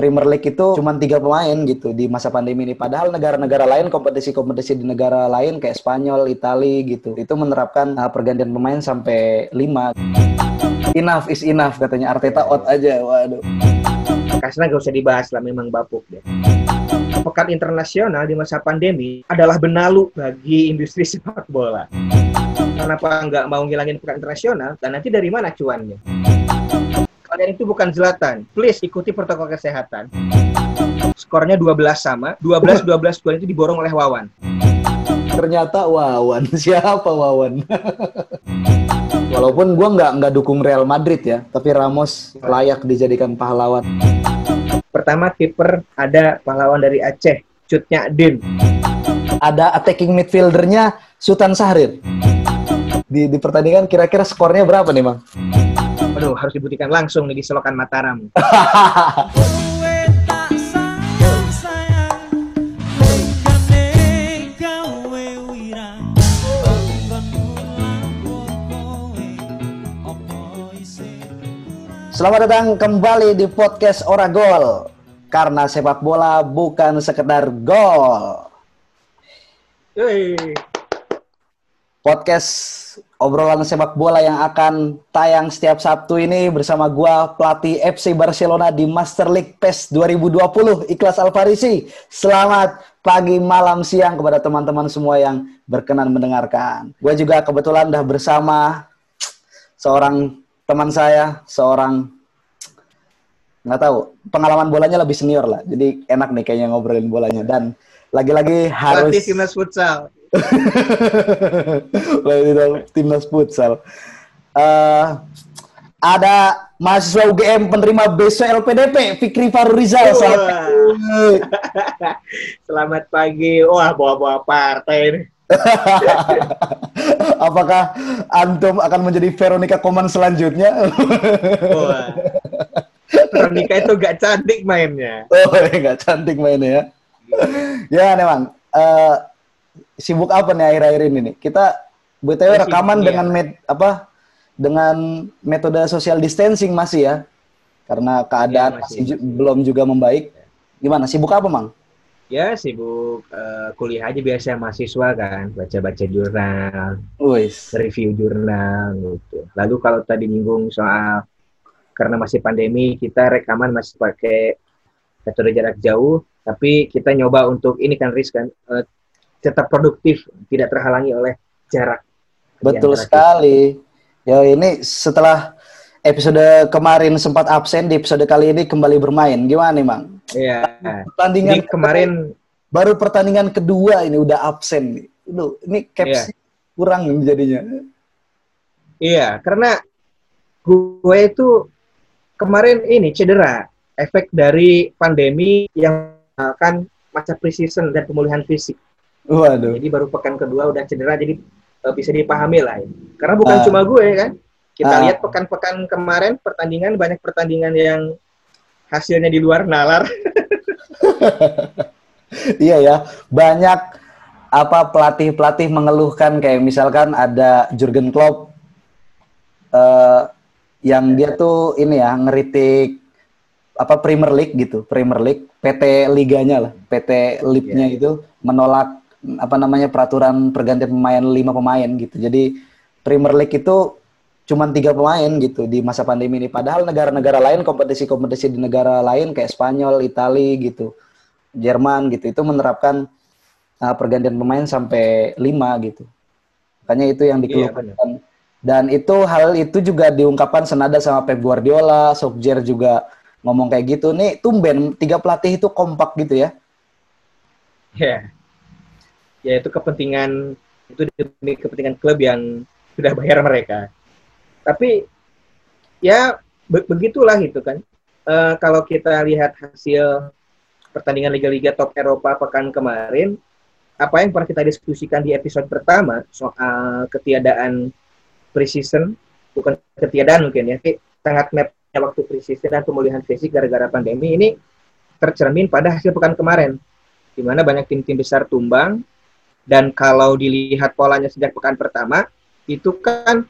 Premier League itu cuma tiga pemain gitu di masa pandemi ini. Padahal negara-negara lain kompetisi-kompetisi di negara lain kayak Spanyol, Italia gitu itu menerapkan uh, pergantian pemain sampai lima. Enough is enough katanya Arteta out aja. Waduh. Karena gak usah dibahas lah memang bapuk deh. Pekan internasional di masa pandemi adalah benalu bagi industri sepak bola. Kenapa nggak mau ngilangin pekan internasional? Dan nanti dari mana cuannya? Kalian itu bukan Zlatan. Please ikuti protokol kesehatan. Skornya 12 sama. 12-12 gol itu diborong oleh Wawan. Ternyata Wawan. Siapa Wawan? Walaupun gue nggak nggak dukung Real Madrid ya, tapi Ramos layak dijadikan pahlawan. Pertama kiper ada pahlawan dari Aceh, Cutnya Din. Ada attacking midfieldernya Sultan Sahrir. Di, di pertandingan kira-kira skornya berapa nih, Bang? Aduh, harus dibuktikan langsung nih di selokan Mataram. Selamat datang kembali di podcast Oragol. Karena sepak bola bukan sekedar gol. Podcast obrolan sepak bola yang akan tayang setiap Sabtu ini bersama gua pelatih FC Barcelona di Master League PES 2020 Ikhlas Alfarisi. Selamat pagi, malam, siang kepada teman-teman semua yang berkenan mendengarkan. Gua juga kebetulan udah bersama seorang teman saya, seorang nggak tahu pengalaman bolanya lebih senior lah, jadi enak nih kayaknya ngobrolin bolanya dan lagi-lagi harus Pelatih timnas futsal. Pelatih timnas futsal. Eh, ada mahasiswa UGM penerima beasiswa LPDP, Fikri Farurizal. Selamat Wah. Selamat pagi. Wah, bawa-bawa partai ini. Apakah antum akan menjadi Veronica Koman selanjutnya? Wah. Veronica itu gak cantik mainnya. oh, nggak cantik mainnya ya. Ya, nih bang. Sibuk apa nih akhir-akhir ini nih? Kita btw Sibuk, rekaman iya. dengan met, apa? Dengan metode social distancing masih ya, karena keadaan Iya, masih, masih, ju- belum juga membaik. Gimana? Sibuk apa, Mang? Ya, sibuk eh, kuliah aja biasa mahasiswa kan. Baca-baca jurnal, Wis. review jurnal gitu. Lalu kalau tadi nyinggung soal karena masih pandemi, kita rekaman masih pakai metode jarak jauh, tapi kita nyoba untuk ini kan Riz kan eh, tetap produktif, tidak terhalangi oleh jarak. Betul kita. sekali. Ya ini setelah episode kemarin sempat absen di episode kali ini kembali bermain. Gimana nih, Mang? Iya. Pertandingan Jadi kemarin baru pertandingan kedua ini udah absen nih. Duh, ini caps Iya. kurang jadinya. Iya, karena gue itu kemarin ini cedera, efek dari pandemi yang akan masa preseason dan pemulihan fisik. Waduh. Jadi baru pekan kedua udah cedera, jadi eh, bisa dipahami lah. ini. Karena bukan Ah. cuma gue kan. Kita Ah. lihat pekan-pekan kemarin pertandingan banyak pertandingan yang hasilnya di luar nalar. Iya ya, banyak apa pelatih-pelatih mengeluhkan kayak misalkan ada Jurgen Klopp eh, yang dia tuh ini ya ngeritik apa Premier League gitu, Premier League, PT liganya lah, PT Lipnya itu menolak apa namanya peraturan pergantian pemain lima pemain gitu. Jadi Premier League itu cuma tiga pemain gitu di masa pandemi ini. Padahal negara-negara lain kompetisi-kompetisi di negara lain kayak Spanyol, Italia gitu, Jerman gitu itu menerapkan uh, pergantian pemain sampai lima gitu. Makanya itu yang dikeluhkan. Dan itu hal itu juga diungkapkan senada sama Pep Guardiola, Solskjaer juga ngomong kayak gitu. Nih tumben tiga pelatih itu kompak gitu ya. Ya. Ya itu kepentingan itu demi kepentingan klub yang sudah bayar mereka. Tapi ya be- begitulah itu kan. Eh, kalau kita lihat hasil pertandingan liga-liga top Eropa pekan kemarin, apa yang pernah kita diskusikan di episode pertama soal ketiadaan preseason, bukan ketiadaan mungkin ya, tapi sangat mapnya waktu preseason dan pemulihan fisik gara-gara pandemi ini tercermin pada hasil pekan kemarin di mana banyak tim-tim besar tumbang dan kalau dilihat polanya sejak pekan pertama itu kan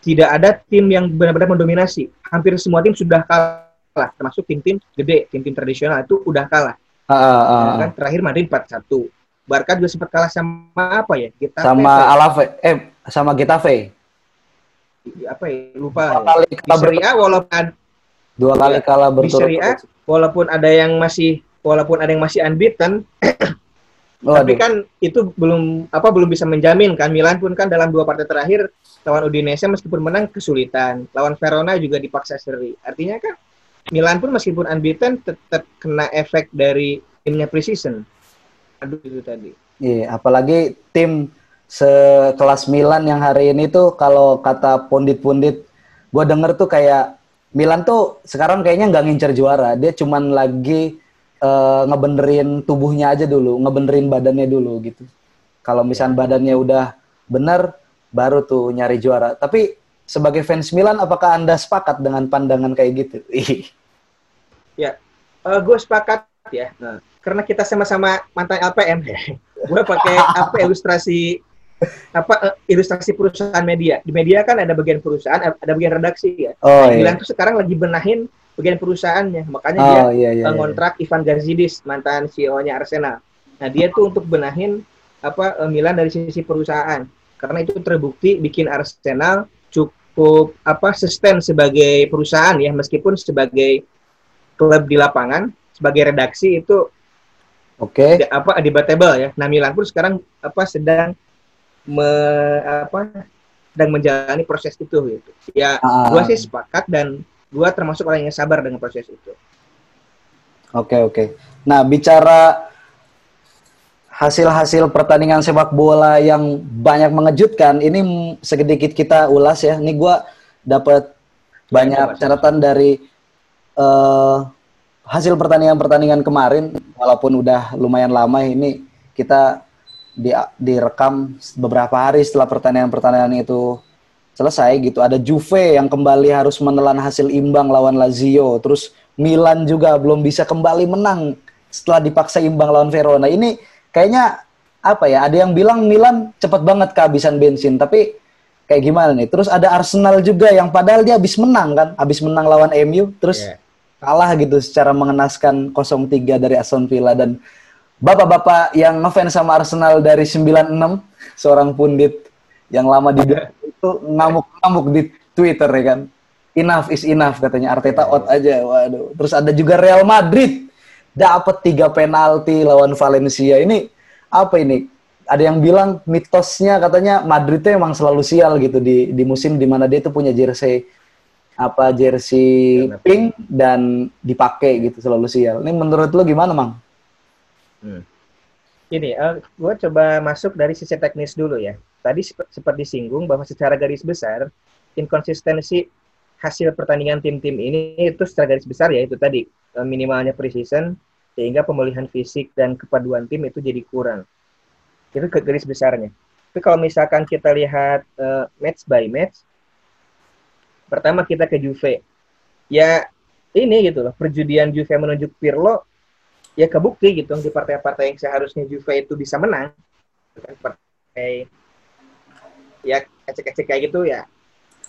tidak ada tim yang benar-benar mendominasi. Hampir semua tim sudah kalah kalah, termasuk tim-tim gede, tim-tim tradisional itu udah kalah. Ah, ah, ah. Ya kan terakhir Madrid 4-1. Barca juga sempat kalah sama apa ya? Kita sama Alave, eh sama Getafe. apa ya? Lupa. Dua kali kalah Serie A walaupun Dua kali kalah di Serie A berturut-turut. walaupun ada yang masih walaupun ada yang masih unbeaten, tapi Waduh. kan itu belum apa belum bisa menjamin kan. Milan pun kan dalam dua partai terakhir lawan Udinese meskipun menang kesulitan. Lawan Verona juga dipaksa seri. Artinya kan Milan pun meskipun unbeaten tetap kena efek dari timnya preseason. Aduh itu tadi. Iya, apalagi tim sekelas Milan yang hari ini tuh kalau kata pundit-pundit, gue denger tuh kayak Milan tuh sekarang kayaknya nggak ngincer juara, dia cuman lagi eh, ngebenerin tubuhnya aja dulu, ngebenerin badannya dulu gitu. Kalau misalnya badannya udah bener, baru tuh nyari juara. Tapi sebagai fans Milan, apakah anda sepakat dengan pandangan kayak gitu? Ya gue sepakat ya Nah, karena kita sama-sama mantan LPM gue pakai apa ilustrasi apa eh, ilustrasi perusahaan media di media kan ada bagian perusahaan ada bagian redaksi ya Oh Milan iya. tuh sekarang lagi benahin bagian perusahaannya makanya dia Oh iya iya. iya. ngontrak Ivan Gazidis mantan CEO-nya Arsenal. Nah dia tuh untuk benahin apa eh, Milan dari sisi perusahaan karena itu terbukti bikin Arsenal cukup apa sustain sebagai perusahaan ya meskipun sebagai klub di lapangan sebagai redaksi itu Oke. tidak- apa debatable ya. Nah Milan pun sekarang apa sedang me, apa sedang menjalani proses itu gitu. Ya Ah. gua sih sepakat dan gua termasuk orang yang sabar dengan proses itu. Oke oke. Nah bicara hasil-hasil pertandingan sepak bola yang banyak mengejutkan, ini sedikit kita ulas ya. Ini gua dapat banyak catatan dari eh, hasil pertandingan-pertandingan kemarin, walaupun udah lumayan lama ini kita di, direkam beberapa hari setelah pertandingan-pertandingan itu selesai gitu. Ada Juve yang kembali harus menelan hasil imbang lawan Lazio. Terus Milan juga belum bisa kembali menang setelah dipaksa imbang lawan Verona. Ini kayaknya apa ya? Ada yang bilang Milan cepat banget kehabisan bensin, tapi kayak gimana nih? Terus ada Arsenal juga yang padahal dia habis menang kan, habis menang lawan MU, terus Iya. kalah gitu secara mengenaskan 0-3 dari Aston Villa dan bapak-bapak yang ngefans sama Arsenal dari 96 seorang pundit yang lama di itu ngamuk-ngamuk di Twitter ya kan. Enough is enough katanya Arteta out aja. Waduh. Terus ada juga Real Madrid dapat tiga penalti lawan Valencia. Ini apa ini? Ada yang bilang mitosnya katanya Madrid itu emang selalu sial gitu di di musim di mana dia tuh punya jersey apa jersey Warna pink dan dipakai gitu selalu sial. Ini menurut lu gimana, Mang? Ini, gue coba masuk dari sisi teknis dulu ya. Tadi sep- sempat disinggung bahwa secara garis besar, inkonsistensi hasil pertandingan tim-tim ini itu secara garis besar ya itu tadi eh, minimalnya preseason sehingga pemulihan fisik dan kepaduan tim itu jadi kurang. Itu ke garis besarnya. Tapi kalau misalkan kita lihat eh, match by match, pertama kita ke Juve. Ya ini gitu loh, perjudian Juve menunjuk Pirlo ya kebukti gitu di partai-partai yang seharusnya Juve itu bisa menang kan partai ya ecek-ecek kayak gitu ya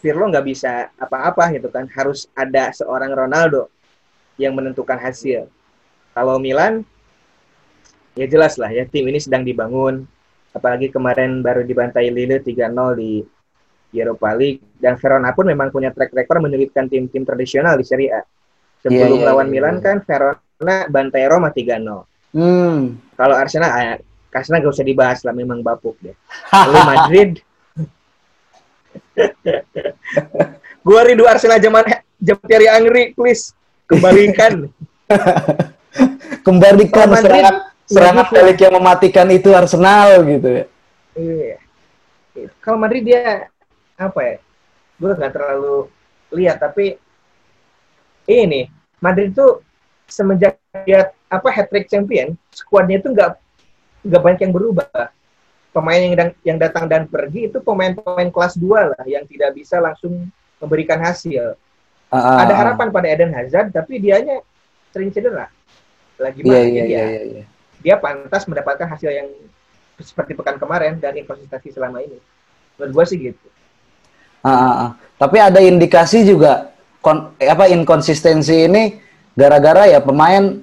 Pirlo nggak bisa apa-apa gitu kan. Harus ada seorang Ronaldo yang menentukan hasil. Kalau Milan ya jelas lah ya tim ini sedang dibangun. Apalagi kemarin baru dibantai Lille 3-0 di Europa League. Dan Verona pun memang punya track record menyulitkan tim-tim tradisional di Serie A. Sebelum Iya, iya, lawan iya, Milan iya. kan Verona bantai Roma 3-0 Hmm. kalau Arsenal ah, Arsenal gak usah dibahas lah memang bapuk deh. Lalu Madrid gua rindu Arsenal zaman Thierry Henry please kembalikan Kembalikan Madrid, serangan serangan balik yang mematikan itu Arsenal gitu ya. Iya. Kalau Madrid dia apa ya? Gue nggak terlalu lihat tapi ini Madrid tuh semenjak dia apa hat trick champion, skuadnya itu nggak nggak banyak yang berubah. Pemain yang yang datang dan pergi itu pemain-pemain kelas 2 lah yang tidak bisa langsung memberikan hasil. Ah, ah, Ada ah. harapan pada Eden Hazard tapi dianya sering cedera. Lagi mana iya dia? iya iya. iya. dia pantas mendapatkan hasil yang seperti pekan kemarin dan inkonsistensi selama ini. Menurut gue sih gitu. Ah, ah, ah. Tapi ada indikasi juga kon- eh, apa inkonsistensi ini gara-gara ya pemain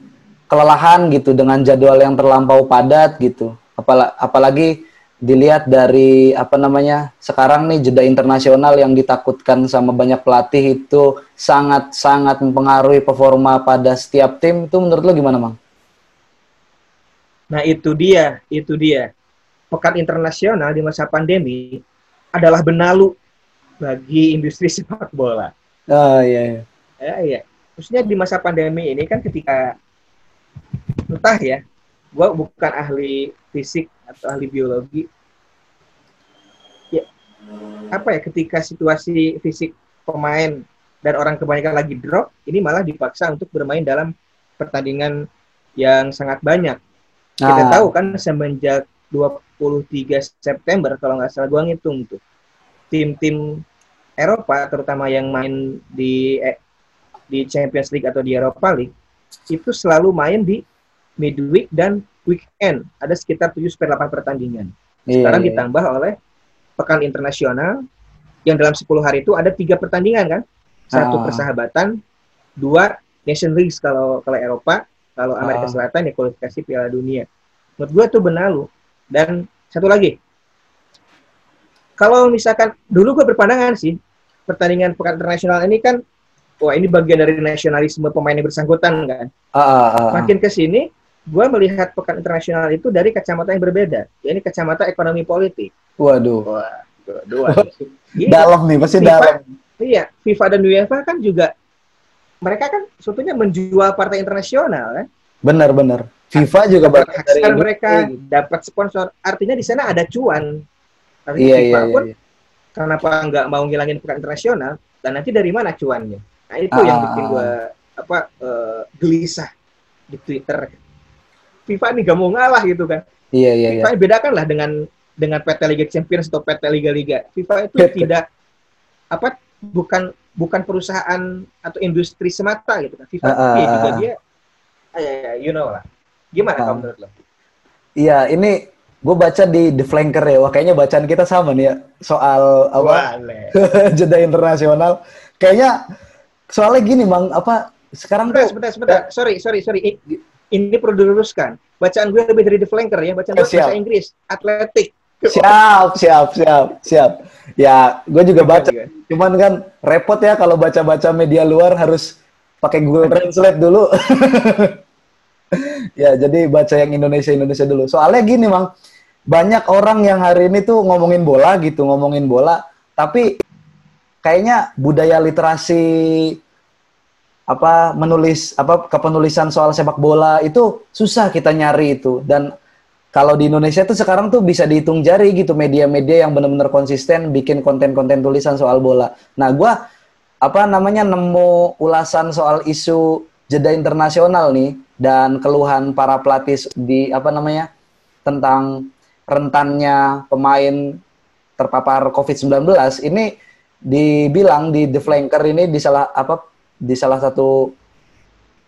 kelelahan gitu dengan jadwal yang terlampau padat gitu. Apal apalagi dilihat dari apa namanya sekarang nih jeda internasional yang ditakutkan sama banyak pelatih itu sangat sangat mempengaruhi performa pada setiap tim itu menurut lo gimana mang? Nah itu dia itu dia pekan internasional di masa pandemi adalah benalu bagi industri sepak bola. Oh iya. iya. Ya, iya. Khususnya di masa pandemi ini kan ketika entah ya, gue bukan ahli fisik atau ahli biologi ya apa ya ketika situasi fisik pemain dan orang kebanyakan lagi drop ini malah dipaksa untuk bermain dalam pertandingan yang sangat banyak nah. kita tahu kan semenjak 23 September kalau nggak salah gua ngitung tuh tim-tim Eropa terutama yang main di eh, di Champions League atau di Eropa League itu selalu main di midweek dan weekend ada sekitar 7 sampai 8 pertandingan. Iya, Sekarang yeah, ditambah oleh pekan internasional yang dalam 10 hari itu ada tiga pertandingan kan? Satu ah. persahabatan, dua Nation League kalau kalau Eropa, kalau Amerika ah. Selatan ya kualifikasi Piala Dunia. Menurut gua tuh benalu. Dan satu lagi, kalau misalkan dulu gue berpandangan sih pertandingan pekan internasional ini kan wah ini bagian dari nasionalisme pemain yang bersangkutan kan. Uh, uh, uh, Makin ke sini gue melihat pekan internasional itu dari kacamata yang berbeda, yakni kacamata ekonomi politik. Waduh. Waduh. waduh. dalam nih, pasti FIFA, dalam. Iya, FIFA dan UEFA kan juga mereka kan sebetulnya menjual partai internasional kan. Benar, benar. FIFA juga dapat dari mereka dapat sponsor. Artinya di sana ada cuan. Artinya iya, FIFA iya, pun iya. kenapa nggak mau ngilangin pekan internasional dan nanti dari mana cuannya? Nah itu ah. yang bikin gue apa uh, gelisah di Twitter FIFA ini gak mau ngalah gitu kan. Iya iya. FIFA iya. bedakan lah dengan dengan PT Liga Champions atau PT Liga-Liga. FIFA itu tidak apa bukan bukan perusahaan atau industri semata gitu kan. FIFA uh, uh, juga dia uh, you know lah. Gimana uh, kamu menurut lo? Iya, ini gue baca di The Flanker ya. Wah, kayaknya bacaan kita sama nih ya soal apa jeda internasional. Kayaknya soalnya gini, Bang, apa sekarang sebentar, tuh sebentar, sebentar. Sorry, sorry, sorry ini perlu diluruskan. Bacaan gue lebih dari the flanker ya, bacaan gue bahasa Inggris, atletik. Siap, siap, siap, siap. Ya, gue juga baca. Cuman kan repot ya kalau baca-baca media luar harus pakai Google Translate dulu. ya, jadi baca yang Indonesia Indonesia dulu. Soalnya gini, Mang. Banyak orang yang hari ini tuh ngomongin bola gitu, ngomongin bola, tapi kayaknya budaya literasi apa menulis apa kepenulisan soal sepak bola itu susah kita nyari itu dan kalau di Indonesia tuh sekarang tuh bisa dihitung jari gitu media-media yang benar-benar konsisten bikin konten-konten tulisan soal bola. Nah, gue apa namanya nemu ulasan soal isu jeda internasional nih dan keluhan para pelatih di apa namanya tentang rentannya pemain terpapar COVID-19 ini dibilang di The Flanker ini di salah apa di salah satu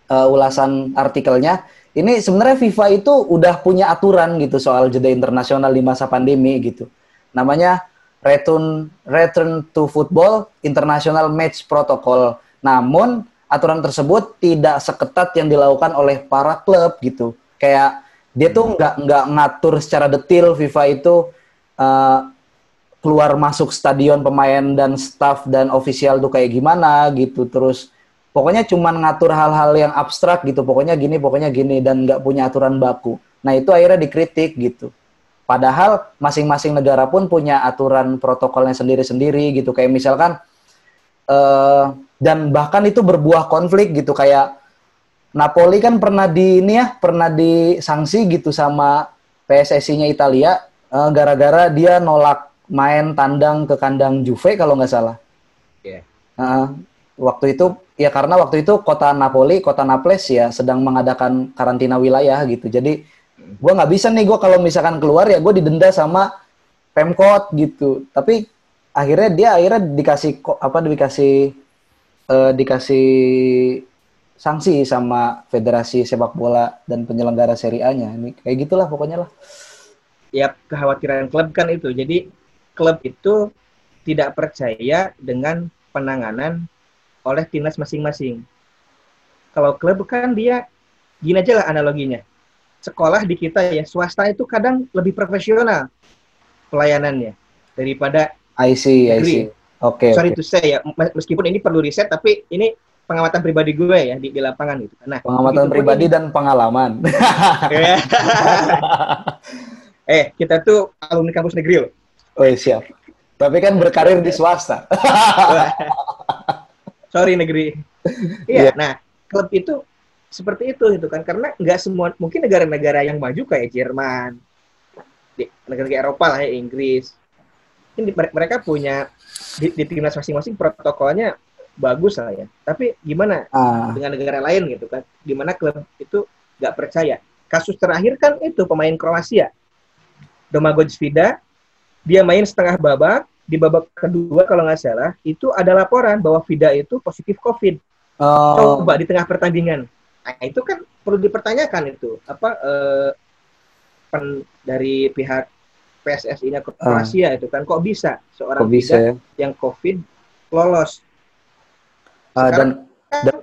uh, ulasan artikelnya, ini sebenarnya FIFA itu udah punya aturan gitu soal jeda internasional di masa pandemi gitu. Namanya Return Return to Football International Match Protocol. Namun aturan tersebut tidak seketat yang dilakukan oleh para klub gitu. Kayak dia tuh nggak nggak ngatur secara detail FIFA itu uh, keluar masuk stadion pemain dan staff dan ofisial tuh kayak gimana gitu. Terus pokoknya cuma ngatur hal-hal yang abstrak gitu. Pokoknya gini pokoknya gini. Dan nggak punya aturan baku. Nah itu akhirnya dikritik gitu. Padahal masing-masing negara pun punya aturan protokolnya sendiri-sendiri gitu. Kayak misalkan uh, dan bahkan itu berbuah konflik gitu. Kayak Napoli kan pernah di ini ya pernah disanksi gitu sama PSSI-nya Italia uh, gara-gara dia nolak main tandang ke kandang Juve kalau nggak salah. Yeah. Uh, waktu itu ya karena waktu itu kota Napoli, kota Naples ya sedang mengadakan karantina wilayah gitu. Jadi gue nggak bisa nih gue kalau misalkan keluar ya gue didenda sama pemkot gitu. Tapi akhirnya dia akhirnya dikasih apa dikasih uh, dikasih sanksi sama federasi sepak bola dan penyelenggara Serie A-nya. Ini kayak gitulah pokoknya lah. Ya kekhawatiran klub kan itu. Jadi klub itu tidak percaya dengan penanganan oleh timnas masing-masing. Kalau klub kan dia gini aja lah analoginya. Sekolah di kita ya swasta itu kadang lebih profesional pelayanannya daripada I see, I see. Oke. Okay, Sorry okay. to say ya, meskipun ini perlu riset tapi ini pengamatan pribadi gue ya di, di lapangan gitu. Nah, pengamatan pribadi ini, dan pengalaman. eh, kita tuh alumni kampus negeri loh. Oh iya, siap. Tapi kan berkarir di swasta. Sorry negeri. Iya, yeah. nah klub itu seperti itu gitu kan karena nggak semua mungkin negara-negara yang maju kayak Jerman, di negara Eropa lah ya Inggris, ini mereka punya di, di timnas masing-masing protokolnya bagus lah ya. Tapi gimana ah. dengan negara lain gitu kan? Di mana klub itu nggak percaya. Kasus terakhir kan itu pemain Kroasia, Domagoj Vida, dia main setengah babak, di babak kedua kalau nggak salah itu ada laporan bahwa Vida itu positif COVID. Oh. Coba di tengah pertandingan. Nah, itu kan perlu dipertanyakan itu apa eh, pen, dari pihak PSSI-nya Kroasia uh. itu kan kok bisa seorang kok bisa, ya? yang COVID lolos. Uh, dan, kan dan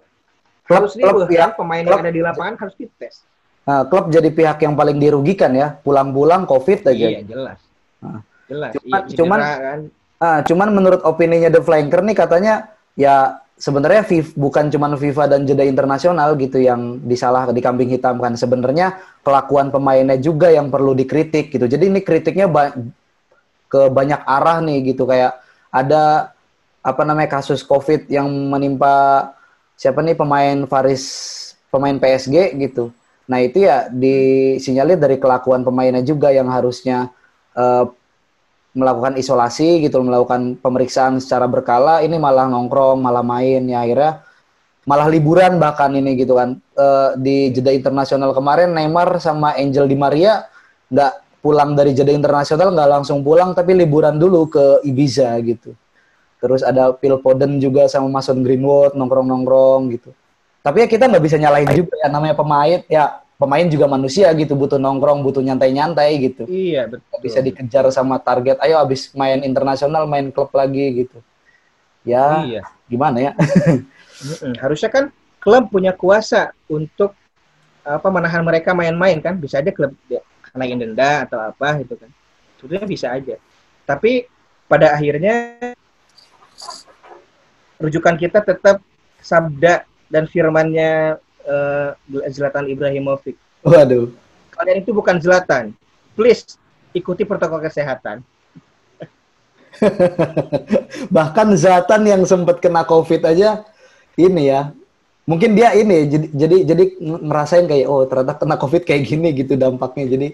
klub, harus klub, ya, pemain klub, yang ada di lapangan harus dites. Uh, klub jadi pihak yang paling dirugikan ya, pulang-pulang COVID aja. Iya jelas. Uh. Jelas. Cuman, iya, cuman, kan. uh, cuman menurut opininya The Flanker nih katanya ya sebenarnya bukan cuma FIFA dan jeda internasional gitu yang disalah di kambing hitam kan sebenarnya kelakuan pemainnya juga yang perlu dikritik gitu jadi ini kritiknya ba ke banyak arah nih gitu kayak ada apa namanya kasus covid yang menimpa siapa nih pemain Faris pemain PSG gitu nah itu ya disinyalir dari kelakuan pemainnya juga yang harusnya uh, melakukan isolasi gitu, melakukan pemeriksaan secara berkala, ini malah nongkrong, malah main, ya akhirnya malah liburan bahkan ini gitu kan. E, di jeda internasional kemarin Neymar sama Angel Di Maria nggak pulang dari jeda internasional, nggak langsung pulang, tapi liburan dulu ke Ibiza gitu. Terus ada Phil Foden juga sama Mason Greenwood nongkrong-nongkrong gitu. Tapi ya kita nggak bisa nyalahin juga ya namanya pemain ya pemain juga manusia gitu butuh nongkrong butuh nyantai-nyantai gitu. Iya betul. bisa dikejar sama target ayo abis main internasional main klub lagi gitu. Ya iya. gimana ya? Harusnya kan klub punya kuasa untuk apa menahan mereka main-main kan. Bisa aja klub naikin denda atau apa gitu kan. Sebetulnya bisa aja. Tapi pada akhirnya rujukan kita tetap sabda dan firmannya uh, Zlatan Ibrahimovic. Waduh. Kalian itu bukan Zlatan. Please ikuti protokol kesehatan. Bahkan Zlatan yang sempat kena COVID aja ini ya. Mungkin dia ini jadi jadi jadi ngerasain kayak oh ternyata kena COVID kayak gini gitu dampaknya. Jadi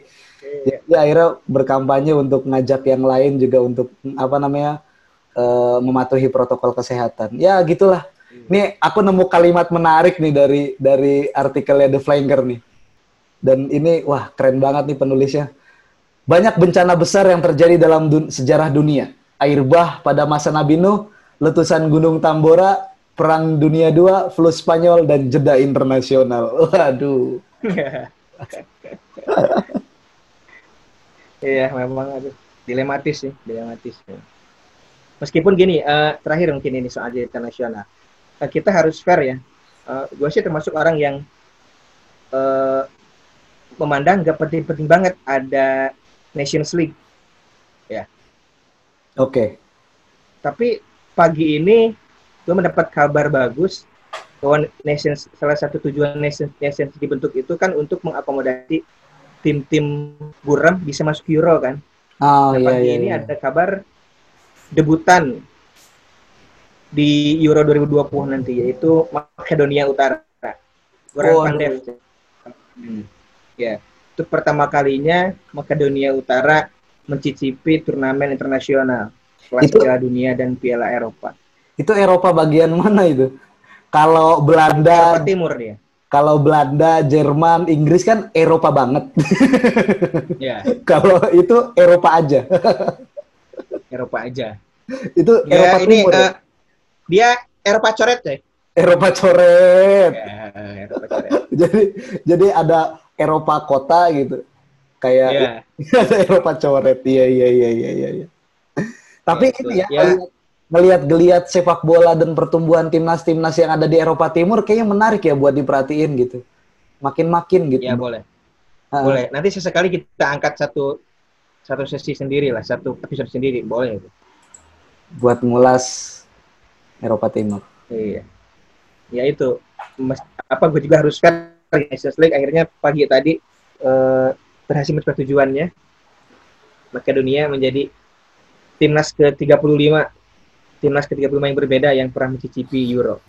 dia akhirnya berkampanye untuk ngajak yang lain juga untuk apa namanya uh, mematuhi protokol kesehatan. Ya gitulah Nih aku nemu kalimat menarik nih dari dari artikelnya The Flanker nih. Dan ini wah keren banget nih penulisnya. Banyak bencana besar yang terjadi dalam dun sejarah dunia. Air bah pada masa Nabi Nuh, letusan Gunung Tambora, Perang Dunia II, flu Spanyol, dan jeda internasional. Waduh. Iya, memang aduh, dilematis sih, dilematis. Meskipun gini, uh, terakhir mungkin ini soal jeda internasional kita harus fair ya. Uh, eh, gue sih termasuk orang yang uh, memandang gak penting-penting banget ada Nations League. Ya. Oke. Okay. Tapi pagi ini gue mendapat kabar bagus bahwa Nations salah satu tujuan Nations, Nations dibentuk itu kan untuk mengakomodasi tim-tim buram bisa masuk Euro kan. Oh, nah, iya, pagi iya, ini iya. ada kabar debutan di Euro 2020 nanti yaitu Makedonia Utara. Goran oh, Pandev. Hmm. Ya, itu pertama kalinya Makedonia Utara mencicipi turnamen internasional kelas itu, Piala Dunia dan Piala Eropa. Itu Eropa bagian mana itu? Kalau Belanda Eropa Timur dia. Kalau Belanda, Jerman, Inggris kan Eropa banget. Ya. Kalau itu Eropa aja. Eropa aja. itu ya, Eropa ini, Timur. Uh, ya? Dia Eropa coret deh. Eropa coret. Ya, Eropa coret. jadi jadi ada Eropa kota gitu. Kayak yeah. ada Eropa coret. Iya iya iya iya iya. Ya. Tapi ya, itu ya, ya. ngelihat geliat sepak bola dan pertumbuhan timnas-timnas yang ada di Eropa Timur kayaknya menarik ya buat diperhatiin gitu. Makin-makin gitu. Ya boleh. Uh, boleh. Nanti sesekali kita angkat satu satu sesi sendiri lah, satu episode sendiri, boleh. Buat ngulas Eropa Timur. Iya. Ya itu. Mas, apa gue juga harus kan Nations League akhirnya pagi tadi uh, berhasil mencapai tujuannya. Makedonia menjadi timnas ke-35 timnas ke-35 yang berbeda yang pernah mencicipi Euro.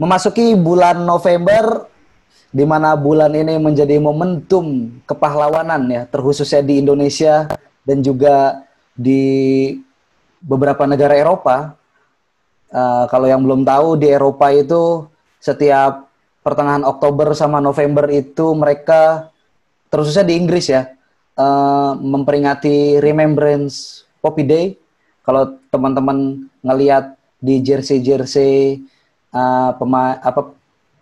Memasuki bulan November di mana bulan ini menjadi momentum kepahlawanan ya, terkhususnya di Indonesia dan juga di beberapa negara Eropa. Uh, kalau yang belum tahu di Eropa itu setiap pertengahan Oktober sama November itu mereka terusnya di Inggris ya uh, memperingati Remembrance Poppy Day. Kalau teman-teman ngelihat di jersey-jersey uh, apa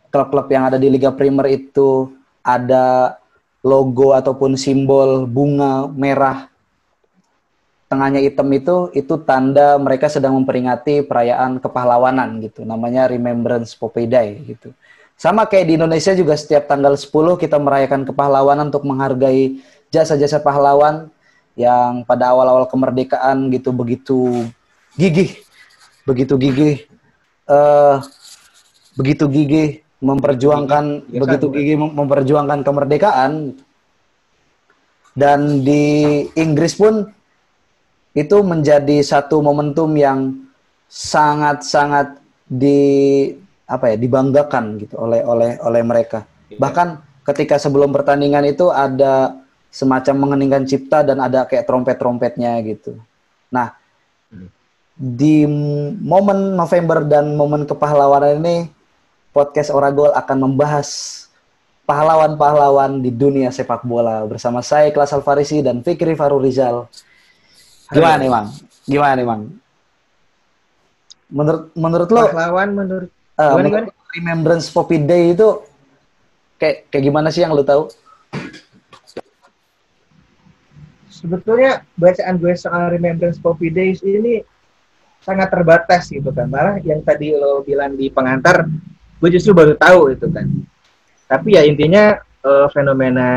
klub-klub yang ada di Liga Premier itu ada logo ataupun simbol bunga merah. Tengahnya hitam itu itu tanda mereka sedang memperingati perayaan kepahlawanan gitu. Namanya Remembrance Poppy gitu. Sama kayak di Indonesia juga setiap tanggal 10 kita merayakan kepahlawanan untuk menghargai jasa-jasa pahlawan yang pada awal-awal kemerdekaan gitu begitu gigih, begitu gigih, uh, begitu gigih memperjuangkan ya, begitu gigih memperjuangkan kemerdekaan dan di Inggris pun itu menjadi satu momentum yang sangat-sangat di apa ya dibanggakan gitu oleh oleh oleh mereka. Iya. Bahkan ketika sebelum pertandingan itu ada semacam mengeningkan cipta dan ada kayak trompet-trompetnya gitu. Nah, hmm. di momen November dan momen kepahlawanan ini podcast Oragol akan membahas pahlawan-pahlawan di dunia sepak bola bersama saya Kelas Alfarisi dan Fikri Faru Rizal. Gimana nih, Mang? Gimana nih, Mang? Menurut menurut lo pahlawan menurut uh, gimana, gimana? Remembrance Poppy Day itu kayak kayak gimana sih yang lu tahu? Sebetulnya bacaan gue soal Remembrance Poppy Days ini sangat terbatas gitu kan. Malah yang tadi lo bilang di pengantar, gue justru baru tahu itu kan. Tapi ya intinya uh, fenomena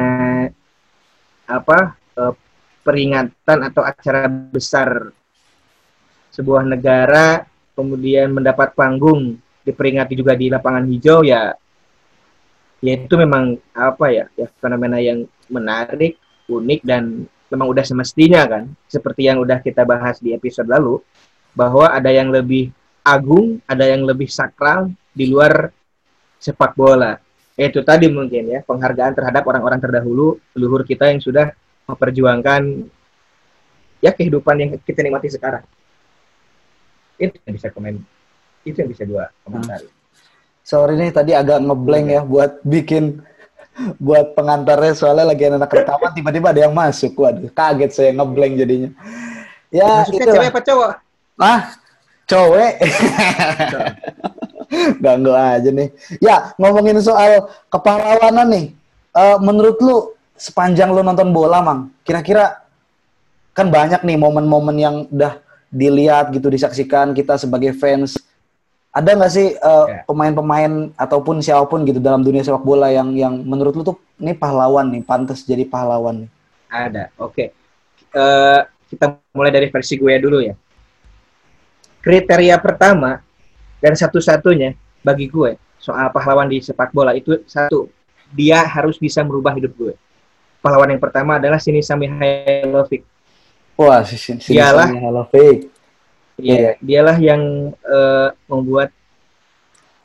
apa uh, peringatan atau acara besar sebuah negara kemudian mendapat panggung diperingati juga di lapangan hijau ya ya itu memang apa ya ya fenomena yang menarik unik dan memang udah semestinya kan seperti yang udah kita bahas di episode lalu bahwa ada yang lebih agung ada yang lebih sakral di luar sepak bola itu tadi mungkin ya penghargaan terhadap orang-orang terdahulu leluhur kita yang sudah memperjuangkan ya kehidupan yang kita nikmati sekarang itu yang bisa komen itu yang bisa dua komentari. Hmm. Sorry nih tadi agak ngeblank ya buat bikin buat pengantarnya soalnya lagi anak rekaman tiba-tiba ada yang masuk. Waduh, kaget saya ngeblank jadinya. Ya, itu cewek apa cowok? Ah, cowok. Ganggu aja nih. Ya, ngomongin soal kepahlawanan nih. Uh, menurut lu sepanjang lu nonton bola, Mang, kira-kira kan banyak nih momen-momen yang udah dilihat gitu disaksikan kita sebagai fans ada nggak sih uh, yeah. pemain-pemain ataupun siapa pun gitu dalam dunia sepak bola yang yang menurut lu tuh ini pahlawan nih, pantas jadi pahlawan nih? Ada. Oke. Okay. Uh, eh, kita mulai dari versi gue dulu ya. Kriteria pertama dan satu-satunya bagi gue soal pahlawan di sepak bola itu satu, dia harus bisa merubah hidup gue. Pahlawan yang pertama adalah Sinisa Mihailovic. Wah, Sinisa Mihailovic Iya, yeah, dialah yang uh, membuat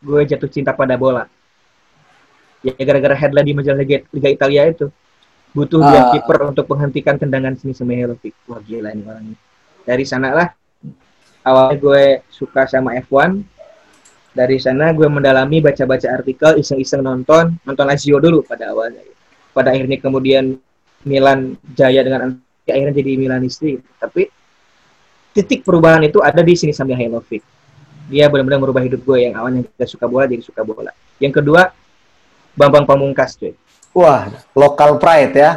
gue jatuh cinta pada bola. Ya gara-gara headline di majalah Liga, Liga Italia itu butuh uh. dia kiper untuk menghentikan tendangan sini Semeherovic. Wah gila ini orang ini. Dari sana lah awalnya gue suka sama F1. Dari sana gue mendalami baca-baca artikel, iseng-iseng nonton, nonton Lazio dulu pada awalnya. Pada akhirnya kemudian Milan jaya dengan akhirnya jadi Milanisti. Tapi titik perubahan itu ada di sini sambil Hailovic. Dia benar-benar merubah hidup gue yang awalnya tidak suka bola jadi suka bola. Yang kedua, Bambang Pamungkas, cuy. Wah, lokal pride ya.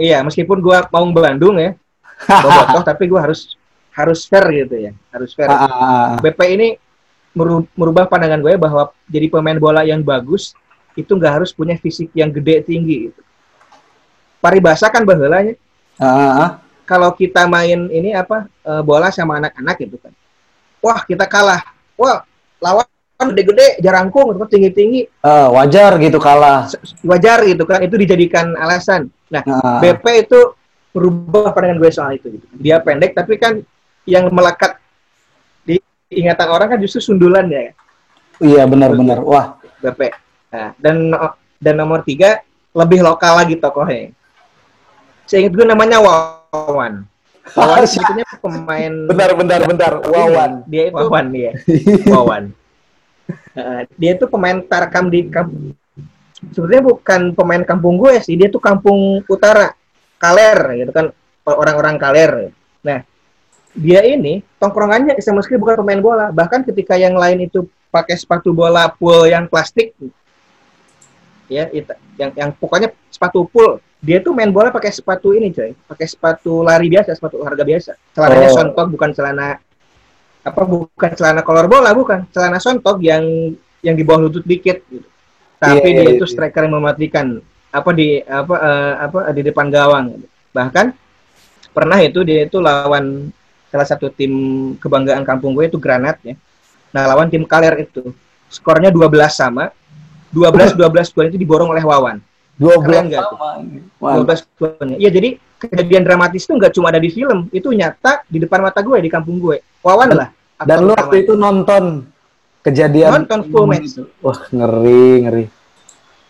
Iya, meskipun gua mau Bandung ya, bobotoh tapi gua harus harus fair gitu ya, harus fair. Ah, ah, ah. BP ini meru- merubah pandangan gue bahwa jadi pemain bola yang bagus itu nggak harus punya fisik yang gede tinggi gitu. Paribasa kan bahelanya Ah, ah, ah. kalau kita main ini apa eh, bola sama anak-anak gitu kan. Wah, kita kalah. Wah, lawan gede-gede, jarangkung, tinggi-tinggi, Eh, wajar gitu kalah. wajar gitu kan. Itu dijadikan alasan. Nah, Ah, BP itu merubah pandangan gue soal itu. Gitu. Dia pendek, tapi kan yang melekat di ingatan orang kan justru sundulannya ya, iya benar-benar. Wah, BP. Nah, dan dan nomor tiga lebih lokal lagi tokohnya. Saya ingat gue namanya Wawan. Wawan sebetulnya pemain bentar, bentar, bentar. Wawan. Dia itu Wawan dia. Wawan. Nah, dia itu pemain tarkam di kampung. Sebenarnya bukan pemain kampung gue sih, dia tuh kampung utara, Kaler gitu kan, orang-orang Kaler. Nah, dia ini tongkrongannya sama sekali bukan pemain bola. Bahkan ketika yang lain itu pakai sepatu bola pool yang plastik, ya, itu, yang yang pokoknya sepatu pool. Dia tuh main bola pakai sepatu ini, coy. Pakai sepatu lari biasa, sepatu harga biasa. Celananya Oh. sontok, bukan celana apa bukan celana kolor bola bukan celana sontok yang yang di bawah lutut dikit gitu. tapi Iya, dia iya, itu iya. striker yang mematikan apa di apa eh, apa di depan gawang bahkan pernah itu dia itu lawan salah satu tim kebanggaan kampung gue itu Granat ya nah lawan tim Kaler itu skornya 12 sama 12 12 gol itu diborong oleh Wawan 12 Keren nggak tuh? sama. Wah, 12 golnya. Iya, jadi kejadian dramatis itu nggak cuma ada di film, itu nyata di depan mata gue di kampung gue. Wawan lah. Dan lu waktu itu nonton kejadian Nonton full match. Wah, ngeri, ngeri.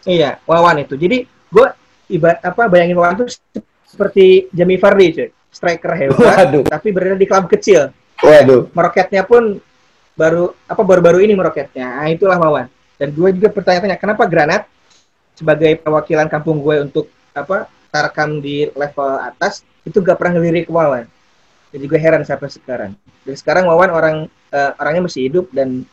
Iya, Wawan itu. Jadi gue ibarat apa bayangin Wawan itu seperti Jamie Vardy, cuy. Striker hebat, Waduh. tapi berada di klub kecil. Waduh. Meroketnya pun baru apa baru-baru ini meroketnya. Nah, itulah Wawan. Dan gue juga bertanya-tanya, kenapa Granat sebagai perwakilan kampung gue untuk apa tarkam di level atas itu gak pernah ngelirik Wawan. Jadi gue heran sampai sekarang. Dan sekarang Wawan orang eh, orangnya masih hidup dan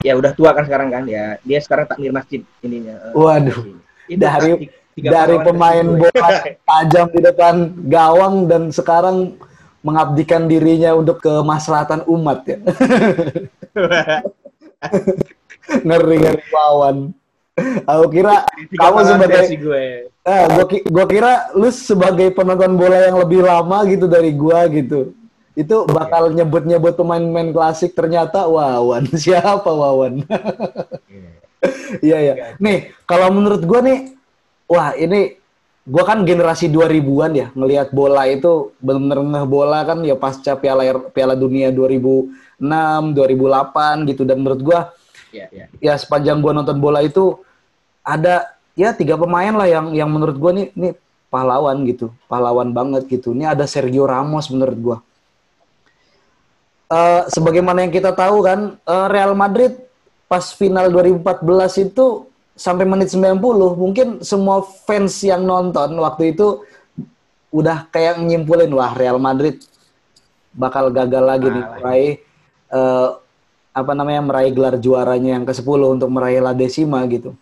ya udah tua kan sekarang kan ya. Dia sekarang takmir masjid ininya. Waduh. itu Dari- taktik Dari pemain gue. bola tajam di depan gawang dan sekarang mengabdikan dirinya untuk kemaslahatan umat ya. ngeri ngeri wawan. Aku kira kamu sebagai gue. eh, gua, gua kira lu sebagai penonton bola yang lebih lama gitu dari gua gitu. Itu bakal nyebut-nyebut pemain-pemain klasik ternyata Wawan. Siapa Wawan? Iya ya. Nih, kalau menurut gua nih wah ini gua kan generasi 2000-an ya, ngelihat bola itu bener-bener ngeh bola kan ya pasca Piala Piala Dunia 2006, 2008 gitu dan menurut gua Iya, iya. ya sepanjang gua nonton bola itu ada ya tiga pemain lah yang yang menurut gua nih nih pahlawan gitu, pahlawan banget gitu. Ini ada Sergio Ramos menurut gua. Eh, sebagaimana yang kita tahu kan eh, Real Madrid pas final 2014 itu sampai menit 90 mungkin semua fans yang nonton waktu itu udah kayak nyimpulin wah Real Madrid bakal gagal lagi nih Kalah. meraih eh, apa namanya meraih gelar juaranya yang ke-10 untuk meraih La Decima gitu.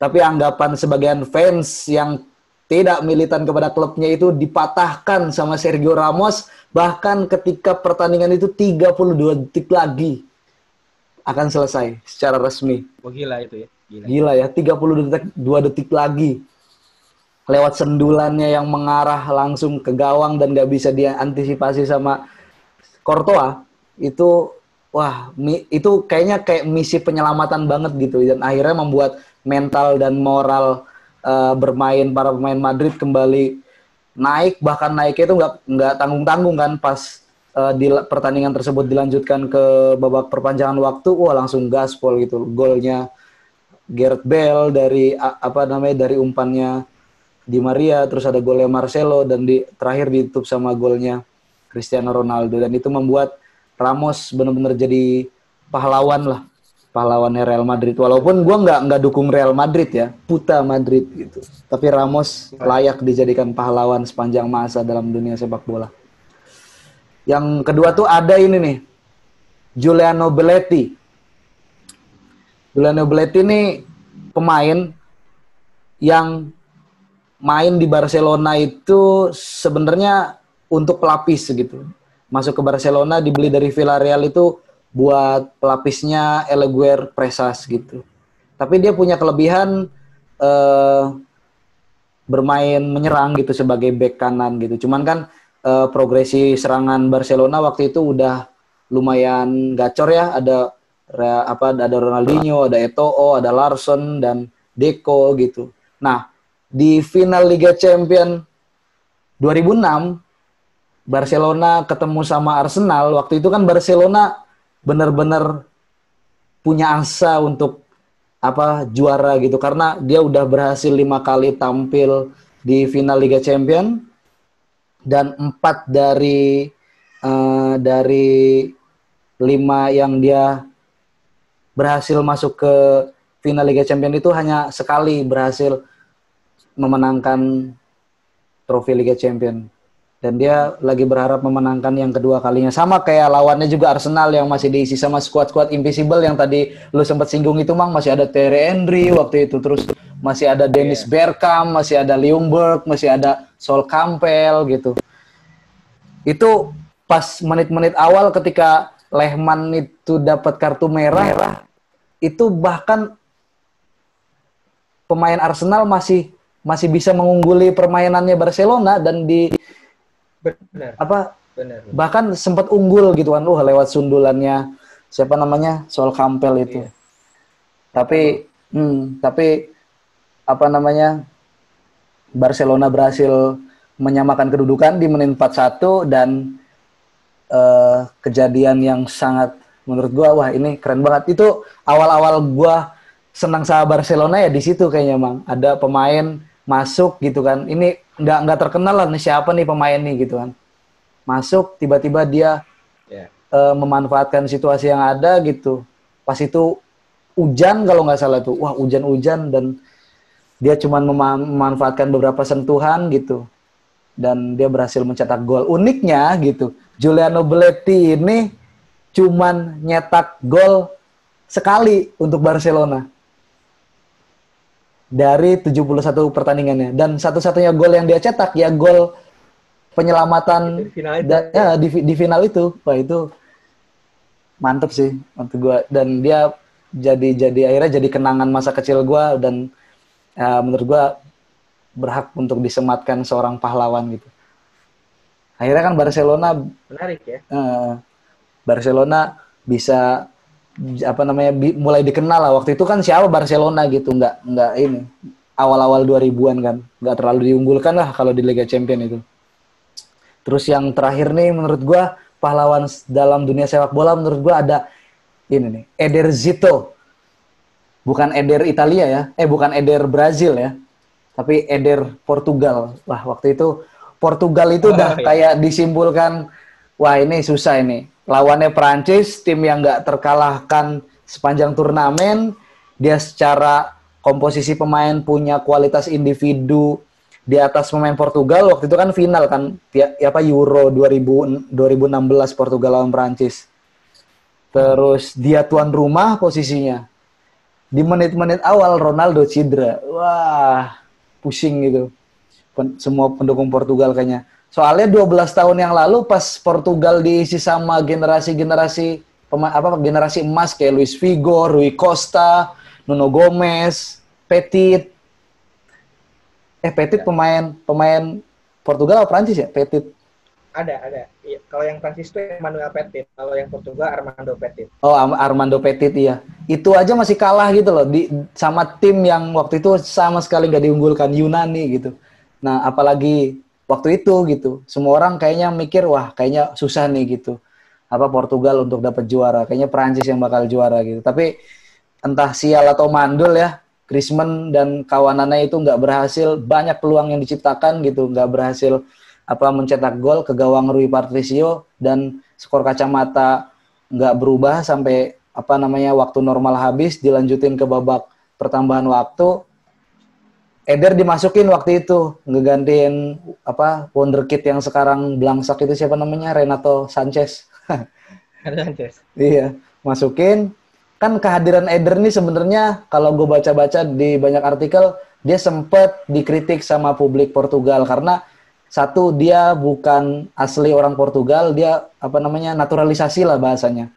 Tapi anggapan sebagian fans yang tidak militan kepada klubnya itu dipatahkan sama Sergio Ramos bahkan ketika pertandingan itu 32 detik lagi akan selesai secara resmi. Oh gila itu ya. Gila. Gila ya, 32 detik, 2 detik lagi. Lewat sendulannya yang mengarah langsung ke gawang dan gak bisa diantisipasi sama Courtois, itu wah itu kayaknya kayak misi penyelamatan banget gitu dan akhirnya membuat mental dan moral eh, bermain para pemain Madrid kembali naik bahkan naiknya itu nggak nggak tanggung tanggung kan pas eh, di pertandingan tersebut dilanjutkan ke babak perpanjangan waktu wah langsung gaspol gitu golnya Gareth Bale dari apa namanya dari umpannya Di Maria terus ada golnya Marcelo dan di terakhir ditutup sama golnya Cristiano Ronaldo. Dan itu membuat Ramos benar-benar jadi pahlawan lah pahlawannya Real Madrid. Walaupun gua nggak nggak dukung Real Madrid ya puta Madrid gitu. Tapi Ramos layak dijadikan pahlawan sepanjang masa dalam dunia sepak bola. Yang kedua tuh ada ini nih Giuliano Belletti Giuliano Belletti ini pemain yang main di Barcelona itu sebenarnya untuk pelapis gitu. Masuk ke Barcelona dibeli dari Villarreal itu buat pelapisnya Eleguer Presas gitu. Tapi dia punya kelebihan eh, bermain menyerang gitu sebagai back kanan gitu. Cuman kan eh, progresi serangan Barcelona waktu itu udah lumayan gacor ya. Ada apa ada Ronaldinho, ada Eto'o, ada Larson dan Deco gitu. Nah, di final Liga Champion 2006 Barcelona ketemu sama Arsenal. Waktu itu kan Barcelona benar-benar punya asa untuk apa juara gitu karena dia udah berhasil lima kali tampil di final Liga Champion dan empat dari uh, dari lima yang dia berhasil masuk ke final Liga Champion itu hanya sekali berhasil memenangkan trofi Liga Champion dan dia lagi berharap memenangkan yang kedua kalinya. Sama kayak lawannya juga Arsenal yang masih diisi sama squad-squad invisible yang tadi lu sempat singgung itu mang. Masih ada Terry Henry waktu itu terus masih ada Dennis yeah. Bergkamp masih ada Ljungberg masih ada Sol Campbell gitu. Itu pas menit-menit awal ketika Lehman itu dapat kartu merah, merah itu bahkan pemain Arsenal masih masih bisa mengungguli permainannya Barcelona dan di Benar. Apa? Benar. Bahkan sempat unggul gitu kan, uh lewat sundulannya siapa namanya Sol Campbell itu. Iya. Tapi, hmm, tapi apa namanya Barcelona berhasil menyamakan kedudukan di menit 41 dan uh, kejadian yang sangat menurut gua wah ini keren banget. Itu awal-awal gua senang sama Barcelona ya di situ kayaknya mang. Ada pemain masuk gitu kan. Ini nggak nggak terkenal lah nih siapa nih pemain nih gitu kan. Masuk tiba-tiba dia yeah. Ya. uh, memanfaatkan situasi yang ada gitu. Pas itu hujan kalau nggak salah tuh. Wah hujan-hujan dan dia cuma memanfaatkan beberapa sentuhan gitu dan dia berhasil mencetak gol uniknya gitu. Giuliano Belletti ini cuman nyetak gol sekali untuk Barcelona. Dari 71 pertandingannya. Dan satu-satunya gol yang dia cetak ya gol penyelamatan di final itu, da, ya, di, di final itu. Wah itu mantep sih untuk gua. Dan dia jadi jadi akhirnya jadi kenangan masa kecil gua. Dan ya, menurut gua berhak untuk disematkan seorang pahlawan gitu. Akhirnya kan Barcelona menarik ya. Uh, Barcelona bisa apa namanya bi, mulai dikenal lah. Waktu itu kan siapa Barcelona gitu nggak nggak ini awal-awal 2000-an kan. Nggak terlalu diunggulkan lah kalau di Liga Champion itu. Terus yang terakhir nih menurut gua pahlawan dalam dunia sepak bola menurut gua ada ini nih Eder Zito. Bukan Eder Italia ya eh bukan Eder Brazil ya tapi Eder Portugal wah waktu itu Portugal itu oh, udah iya. kayak disimpulkan wah ini susah ini lawannya Prancis, tim yang nggak terkalahkan sepanjang turnamen. Dia secara komposisi pemain punya kualitas individu di atas pemain Portugal. Waktu itu kan final kan, ya, apa Euro 2000, 2016 Portugal lawan Prancis. Terus dia tuan rumah posisinya. Di menit-menit awal Ronaldo cedera. Wah, pusing gitu. Pen semua pendukung Portugal kayaknya. Soalnya 12 tahun yang lalu pas Portugal diisi sama generasi-generasi apa generasi emas kayak Luis Figo, Rui Costa, Nuno Gomez, Petit. Eh Petit ya. pemain pemain Portugal atau Prancis ya? Petit. Ada, ada. Iya. Kalau yang Prancis itu Emmanuel Petit, kalau yang Portugal Armando Petit. Oh, Armando Petit iya. Itu aja masih kalah gitu loh di sama tim yang waktu itu sama sekali nggak diunggulkan Yunani gitu. Nah, apalagi waktu itu gitu. Semua orang kayaknya mikir wah kayaknya susah nih gitu. Apa Portugal untuk dapat juara, kayaknya Prancis yang bakal juara gitu. Tapi entah sial atau mandul ya, Griezmann dan kawanannya itu nggak berhasil, banyak peluang yang diciptakan gitu, nggak berhasil apa mencetak gol ke gawang Rui Patricio dan skor kacamata nggak berubah sampai apa namanya waktu normal habis dilanjutin ke babak pertambahan waktu Eder dimasukin waktu itu ngegantiin apa wonderkid yang sekarang belangsak itu siapa namanya Renato Sanchez. Sanchez. iya, masukin. Kan kehadiran Eder ini sebenarnya kalau gue baca-baca di banyak artikel dia sempat dikritik sama publik Portugal karena satu dia bukan asli orang Portugal, dia apa namanya naturalisasi lah bahasanya.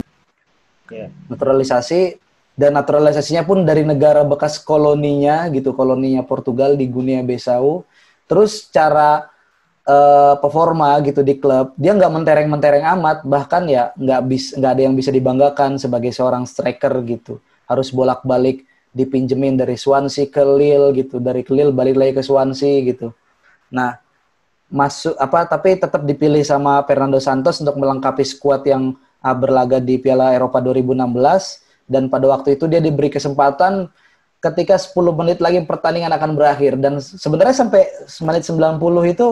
Yeah. Naturalisasi dan naturalisasinya pun dari negara bekas koloninya gitu, koloninya Portugal di Guinea Bissau. Terus cara uh, performa gitu di klub, dia nggak mentereng-mentereng amat, bahkan ya nggak bis nggak ada yang bisa dibanggakan sebagai seorang striker gitu. Harus bolak-balik dipinjemin dari Swansea ke Lille gitu, dari Lille balik lagi ke Swansea gitu. Nah, masuk apa tapi tetap dipilih sama Fernando Santos untuk melengkapi skuad yang uh, berlaga di Piala Eropa 2016 dan pada waktu itu dia diberi kesempatan ketika 10 menit lagi pertandingan akan berakhir. Dan sebenarnya sampai menit 90 itu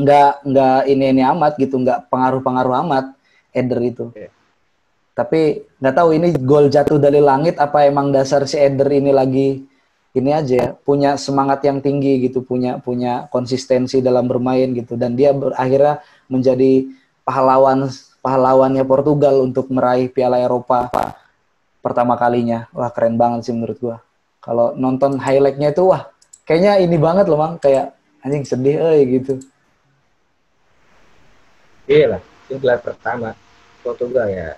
nggak nggak ini ini amat gitu nggak pengaruh-pengaruh amat Eder itu. Okay tapi nggak tahu ini gol jatuh dari langit apa emang dasar si Eder ini lagi ini aja ya, punya semangat yang tinggi gitu, punya punya konsistensi dalam bermain gitu dan dia berakhirnya menjadi pahlawan pahlawannya Portugal untuk meraih Piala Eropa pertama kalinya. Wah, keren banget sih menurut gua. Kalau nonton highlightnya itu wah, kayaknya ini banget loh, Mang, kayak anjing sedih eh gitu. Iya lah, itu pertama Portugal ya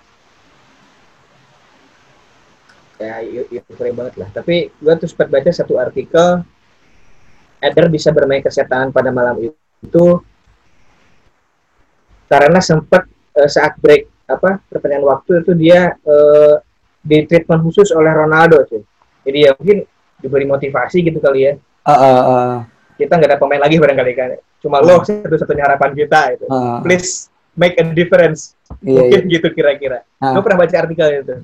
kayak euphoria banget lah tapi gue tuh sempat baca satu artikel Eder bisa bermain kesehatan pada malam itu karena sempat uh, saat break apa pertandingan waktu itu dia uh, di treatment khusus oleh Ronaldo tuh jadi ya mungkin diberi motivasi gitu kali ya uh, uh, uh. kita nggak ada pemain lagi barangkali kan cuma uh. lo satu-satunya harapan kita itu uh. please make a difference iya, mungkin iya. gitu kira-kira uh. lo pernah baca artikel itu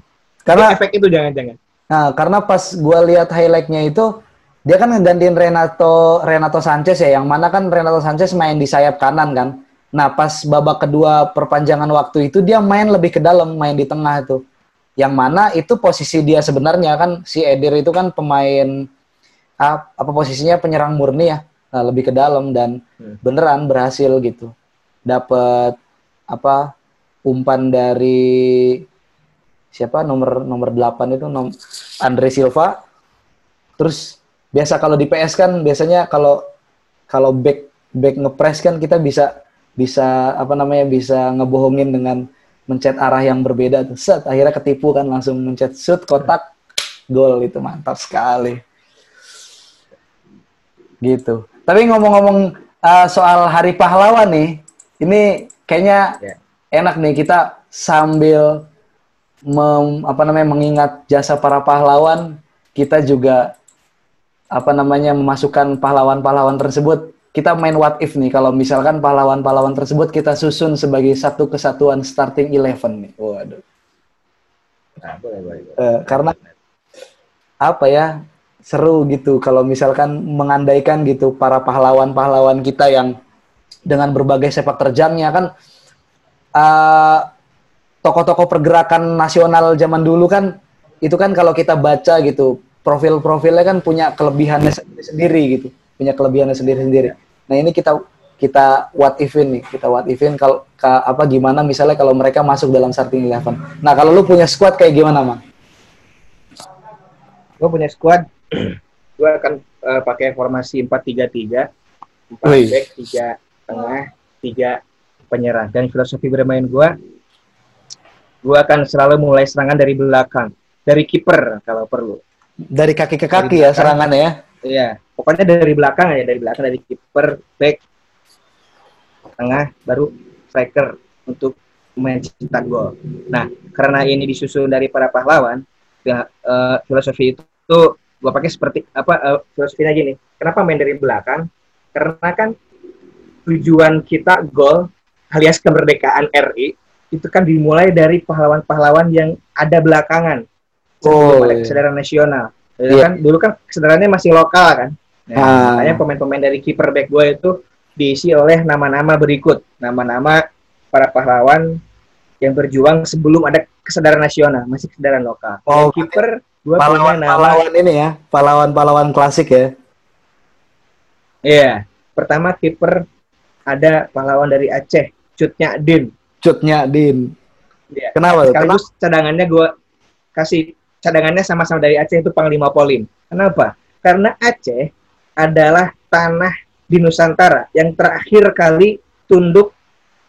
karena efek itu jangan-jangan. Nah, karena pas gue lihat highlightnya itu dia kan ngegantiin Renato Renato Sanchez ya, yang mana kan Renato Sanchez main di sayap kanan kan. Nah, pas babak kedua perpanjangan waktu itu dia main lebih ke dalam, main di tengah itu. Yang mana itu posisi dia sebenarnya kan si Edir itu kan pemain apa posisinya penyerang murni ya. Nah, lebih ke dalam dan hmm. beneran berhasil gitu. Dapat apa umpan dari siapa nomor nomor 8 itu nom, Andre Silva. Terus biasa kalau di PS kan biasanya kalau kalau back back ngepres kan kita bisa bisa apa namanya bisa ngebohongin dengan mencet arah yang berbeda tuh. Set akhirnya ketipu kan langsung mencet shoot kotak gol itu mantap sekali. Gitu. Tapi ngomong-ngomong uh, soal Hari Pahlawan nih, ini kayaknya yeah. enak nih kita sambil mem, apa namanya mengingat jasa para pahlawan, kita juga apa namanya memasukkan pahlawan-pahlawan tersebut. Kita main what if nih kalau misalkan pahlawan-pahlawan tersebut kita susun sebagai satu kesatuan starting eleven nih. Waduh. Nah, boleh, boleh, boleh. Uh, karena apa ya seru gitu kalau misalkan mengandaikan gitu para pahlawan-pahlawan kita yang dengan berbagai sepak terjangnya kan uh, tokoh-tokoh pergerakan nasional zaman dulu kan itu kan kalau kita baca gitu profil-profilnya kan punya kelebihannya sendiri gitu punya kelebihannya sendiri-sendiri. Nah ini kita kita what if nih kita what ifin kalau apa gimana misalnya kalau mereka masuk dalam starting eleven. Nah kalau lu punya squad kayak gimana mang? Gue punya squad. Gue akan uh, pakai formasi empat tiga tiga empat back tiga tengah tiga penyerang. Dan filosofi bermain gue gue akan selalu mulai serangan dari belakang, dari kiper kalau perlu. Dari kaki ke kaki ya serangannya ya? Iya, pokoknya dari belakang ya, dari belakang dari kiper, back, tengah, baru striker untuk mencetak gol. Nah, karena ini disusun dari para pahlawan, ya, uh, filosofi itu tuh gue pakai seperti apa uh, filosofinya gini. Kenapa main dari belakang? Karena kan tujuan kita gol alias kemerdekaan RI itu kan dimulai dari pahlawan-pahlawan yang ada belakangan oh, ada iya. kesadaran nasional. Jadi yeah. kan dulu kan kesadarannya masih lokal kan. Nah, ah. makanya pemain-pemain dari kiper back gue itu diisi oleh nama-nama berikut, nama-nama para pahlawan yang berjuang sebelum ada kesadaran nasional, masih kesadaran lokal. Oh, kiper gue pahlawan, nama pahlawan ini ya, pahlawan-pahlawan klasik ya. Iya, pertama kiper ada pahlawan dari Aceh, Cutnya Din cutnya Din. Ya. Kenapa? Sekaligus Kenapa? cadangannya gue kasih cadangannya sama-sama dari Aceh itu Panglima Polim. Kenapa? karena Aceh adalah tanah di Nusantara yang terakhir kali tunduk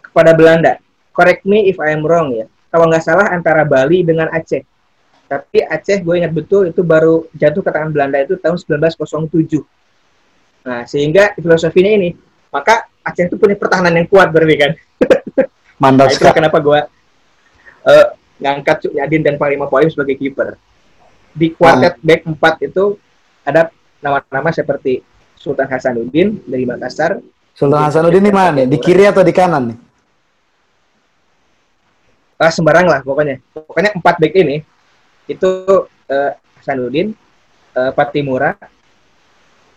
kepada Belanda. Correct me if I am wrong ya. Kalau nggak salah antara Bali dengan Aceh. Tapi Aceh gue ingat betul itu baru jatuh ke tangan Belanda itu tahun 1907. Nah, sehingga filosofinya ini, maka Aceh itu punya pertahanan yang kuat berarti kan. Mantap nah, itu kenapa gue uh, ngangkat Cuk Yadin dan Panglima Polim sebagai kiper. Di kuartet ah. back 4 itu ada nama-nama seperti Sultan Hasanuddin dari Makassar. Sultan Hasanuddin di mana nih? Di kiri atau di kanan nih? Ah, sembarang lah pokoknya. Pokoknya empat back ini itu uh, Hasanuddin, uh, Patimura,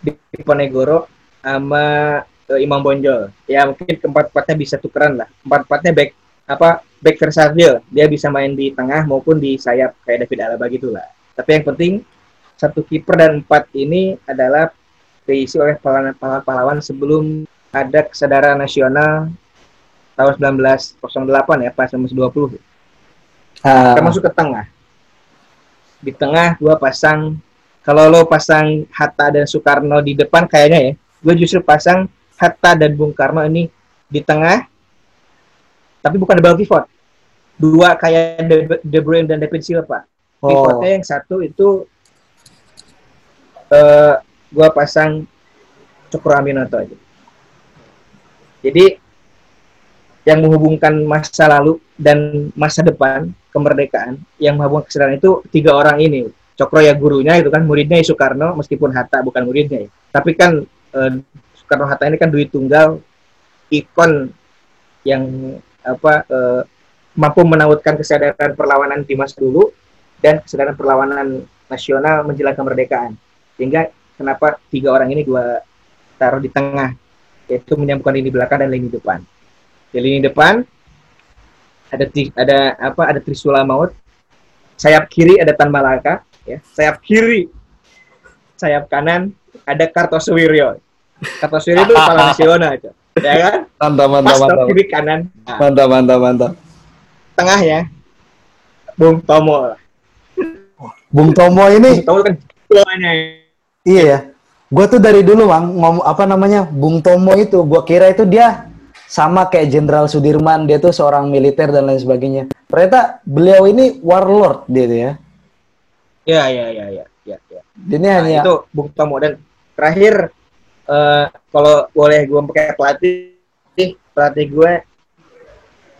Diponegoro, sama uh, Imam Bonjol. Ya mungkin keempat-empatnya bisa tukeran lah. Empat-empatnya back apa back versatile. Dia bisa main di tengah maupun di sayap kayak David Alaba gitulah. Tapi yang penting satu kiper dan empat ini adalah diisi oleh pahlawan-pahlawan sebelum ada kesadaran nasional tahun 1908 ya, pas 1920. Uh. Kita masuk ke tengah. Di tengah gua pasang kalau lo pasang Hatta dan Soekarno di depan kayaknya ya, gue justru pasang Hatta dan Bung Karno ini di tengah, tapi bukan double pivot. Dua kayak De, De Bruyne dan David Silva. Oh. Pivotnya yang satu itu uh, gue pasang Cokro Aminoto aja. Jadi yang menghubungkan masa lalu dan masa depan kemerdekaan yang menghubungkan kesadaran itu tiga orang ini. Cokro ya gurunya itu kan muridnya ya Soekarno meskipun Hatta bukan muridnya ya. Tapi kan eh, Soekarno Hatta ini kan duit tunggal ikon yang apa eh, mampu menautkan kesadaran perlawanan di masa dulu dan kesadaran perlawanan nasional menjelang kemerdekaan. Sehingga kenapa tiga orang ini dua taruh di tengah yaitu menyambungkan lini belakang dan lini depan. Di lini depan ada ada apa ada Trisula Maut sayap kiri ada Tan Malaka ya. Sayap kiri sayap kanan ada Kartosuwiryo Kartosuwiryo itu kepala nasional itu ya kan mantap mantap Pas mantap kiri kanan nah. mantap mantap mantap tengah ya Bung Tomo Bung Tomo ini Bung Tomo kan Iya ya. Gue tuh dari dulu bang ngomong apa namanya Bung Tomo itu, gue kira itu dia sama kayak Jenderal Sudirman, dia tuh seorang militer dan lain sebagainya. Ternyata beliau ini warlord dia tuh ya. Iya iya iya iya. Ya, ya. Ini nah, hanya itu Bung Tomo dan terakhir uh, kalau boleh gue pakai pelatih, pelatih gue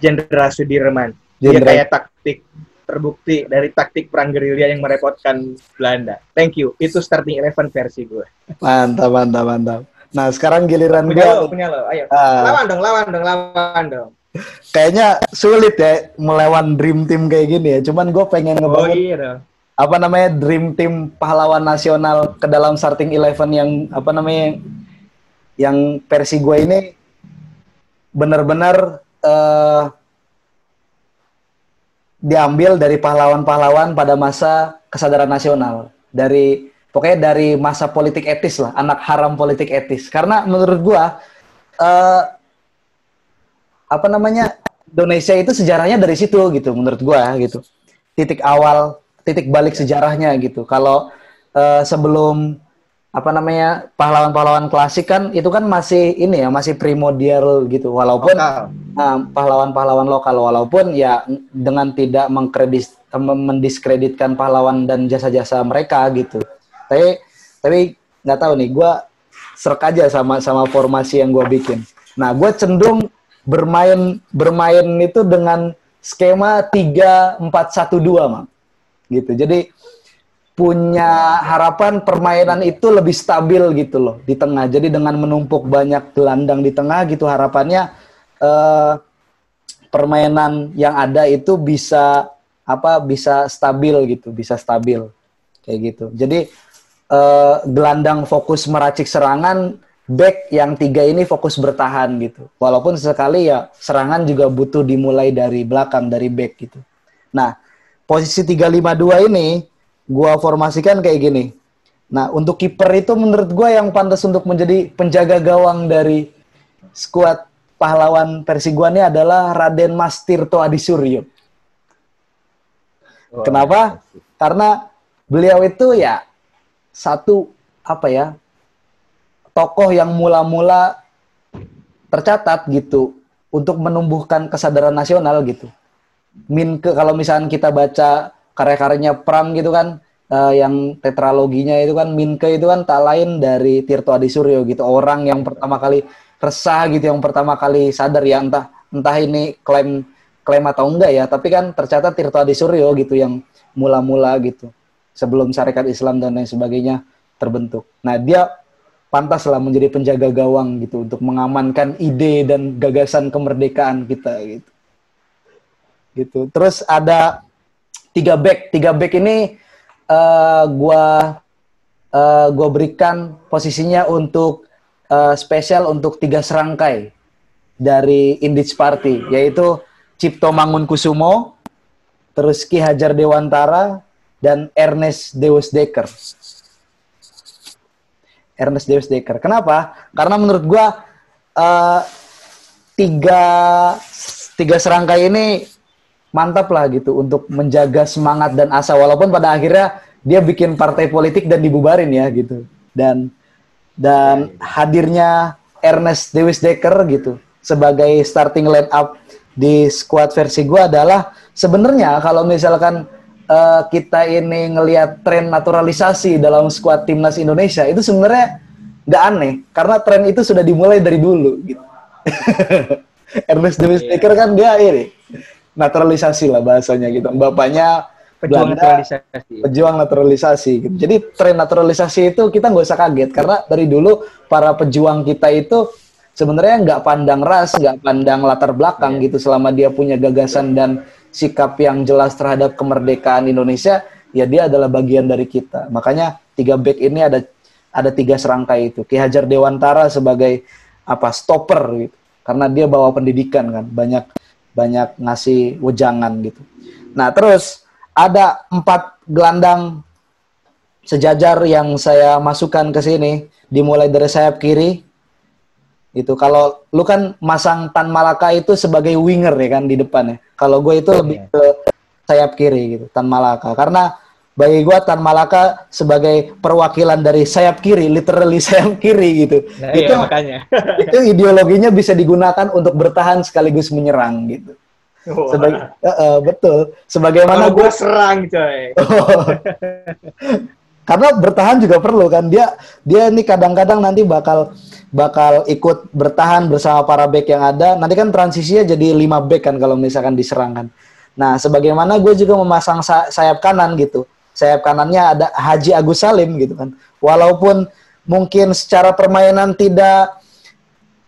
Jenderal Sudirman. Dia kayak taktik terbukti dari taktik perang gerilya yang merepotkan Belanda. Thank you. Itu starting eleven versi gue. Mantap, mantap, mantap. Nah, sekarang giliran punya gue. Lo, punya lo, ayo. Uh, lawan dong, lawan dong, lawan dong. Kayaknya sulit ya melawan dream team kayak gini ya. Cuman gue pengen ngebangun oh, iya dong. apa namanya dream team pahlawan nasional ke dalam starting eleven yang apa namanya yang versi gue ini benar-benar uh, diambil dari pahlawan-pahlawan pada masa kesadaran nasional. Dari pokoknya dari masa politik etis lah anak haram politik etis. Karena menurut gua uh, apa namanya Indonesia itu sejarahnya dari situ gitu menurut gua gitu. Titik awal titik balik sejarahnya gitu. Kalau uh, sebelum apa namanya pahlawan-pahlawan klasik kan itu kan masih ini ya masih primordial gitu. Walaupun pahlawan pahlawan-pahlawan lokal walaupun ya dengan tidak mengkredit mendiskreditkan pahlawan dan jasa-jasa mereka gitu. Tapi tapi nggak tahu nih gue serk aja sama sama formasi yang gue bikin. Nah gue cenderung bermain bermain itu dengan skema tiga empat satu dua mang gitu. Jadi punya harapan permainan itu lebih stabil gitu loh di tengah. Jadi dengan menumpuk banyak gelandang di tengah gitu harapannya eh, permainan yang ada itu bisa apa bisa stabil gitu, bisa stabil kayak gitu. Jadi eh, gelandang fokus meracik serangan, back yang tiga ini fokus bertahan gitu. Walaupun sesekali ya serangan juga butuh dimulai dari belakang dari back gitu. Nah, posisi 352 ini gua formasikan kayak gini. Nah, untuk kiper itu menurut gua yang pantas untuk menjadi penjaga gawang dari skuad pahlawan versi gua ini adalah Raden Mas Tirto Adisuryo. Oh, Kenapa? Iya. Karena beliau itu ya satu apa ya tokoh yang mula-mula tercatat gitu untuk menumbuhkan kesadaran nasional gitu. Min ke kalau misalnya kita baca karya-karyanya Pram gitu kan uh, yang tetraloginya itu kan Minke itu kan tak lain dari Tirto Adi Suryo gitu orang yang pertama kali resah gitu yang pertama kali sadar ya entah entah ini klaim klaim atau enggak ya tapi kan tercatat Tirto Adi Suryo gitu yang mula-mula gitu sebelum syarikat Islam dan lain sebagainya terbentuk. Nah dia pantaslah menjadi penjaga gawang gitu untuk mengamankan ide dan gagasan kemerdekaan kita gitu. Gitu. Terus ada tiga back, tiga back ini uh, gua uh, gua berikan posisinya untuk uh, spesial untuk tiga serangkai dari Indich Party yaitu Cipto Mangunkusumo, terus Ki Hajar Dewantara dan Ernest Deus Dekker. Ernest Davis Dekker. Kenapa? Karena menurut gua uh, tiga tiga serangkai ini mantap lah gitu untuk menjaga semangat dan asa walaupun pada akhirnya dia bikin partai politik dan dibubarin ya gitu. Dan dan hadirnya Ernest Davis Dekker gitu sebagai starting line up di squad versi gua adalah sebenarnya kalau misalkan uh, kita ini ngelihat tren naturalisasi dalam skuad timnas Indonesia itu sebenarnya nggak aneh karena tren itu sudah dimulai dari dulu gitu. Ernest Davis yeah. kan dia ini naturalisasi lah bahasanya gitu. Bapaknya pejuang Belanda, naturalisasi. Pejuang naturalisasi gitu. Jadi tren naturalisasi itu kita nggak usah kaget karena dari dulu para pejuang kita itu sebenarnya nggak pandang ras, nggak pandang latar belakang yeah. gitu selama dia punya gagasan dan sikap yang jelas terhadap kemerdekaan Indonesia, ya dia adalah bagian dari kita. Makanya tiga back ini ada ada tiga serangkai itu. Ki Hajar Dewantara sebagai apa stopper gitu. Karena dia bawa pendidikan kan, banyak banyak ngasih wejangan gitu. Nah, terus ada empat gelandang sejajar yang saya masukkan ke sini, dimulai dari sayap kiri, itu kalau lu kan masang Tan Malaka itu sebagai winger ya kan di depan ya. Kalau gue itu lebih iya. ke sayap kiri gitu, Tan Malaka. Karena bagi gue Tan Malaka sebagai perwakilan dari sayap kiri, literally sayap kiri gitu. Nah, itu iya, makanya. itu ideologinya bisa digunakan untuk bertahan sekaligus menyerang gitu. Oh. Sebagai, uh, uh, betul. Sebagaimana gue serang coy. Karena bertahan juga perlu kan. Dia dia ini kadang-kadang nanti bakal bakal ikut bertahan bersama para back yang ada. Nanti kan transisinya jadi lima back kan kalau misalkan diserangkan. Nah, sebagaimana gue juga memasang sayap kanan gitu. Sayap kanannya ada Haji Agus Salim gitu kan. Walaupun mungkin secara permainan tidak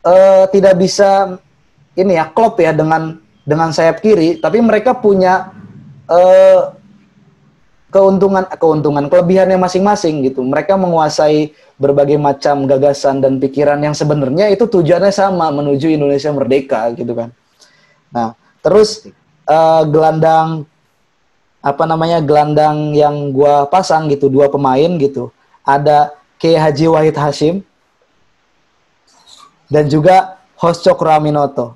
uh, tidak bisa ini ya klop ya dengan dengan sayap kiri, tapi mereka punya uh, keuntungan keuntungan kelebihannya masing-masing gitu. Mereka menguasai berbagai macam gagasan dan pikiran yang sebenarnya itu tujuannya sama menuju Indonesia merdeka gitu kan. Nah, terus uh, gelandang apa namanya gelandang yang gua pasang gitu dua pemain gitu. Ada K Haji Wahid Hashim dan juga Hoscok Raminoto.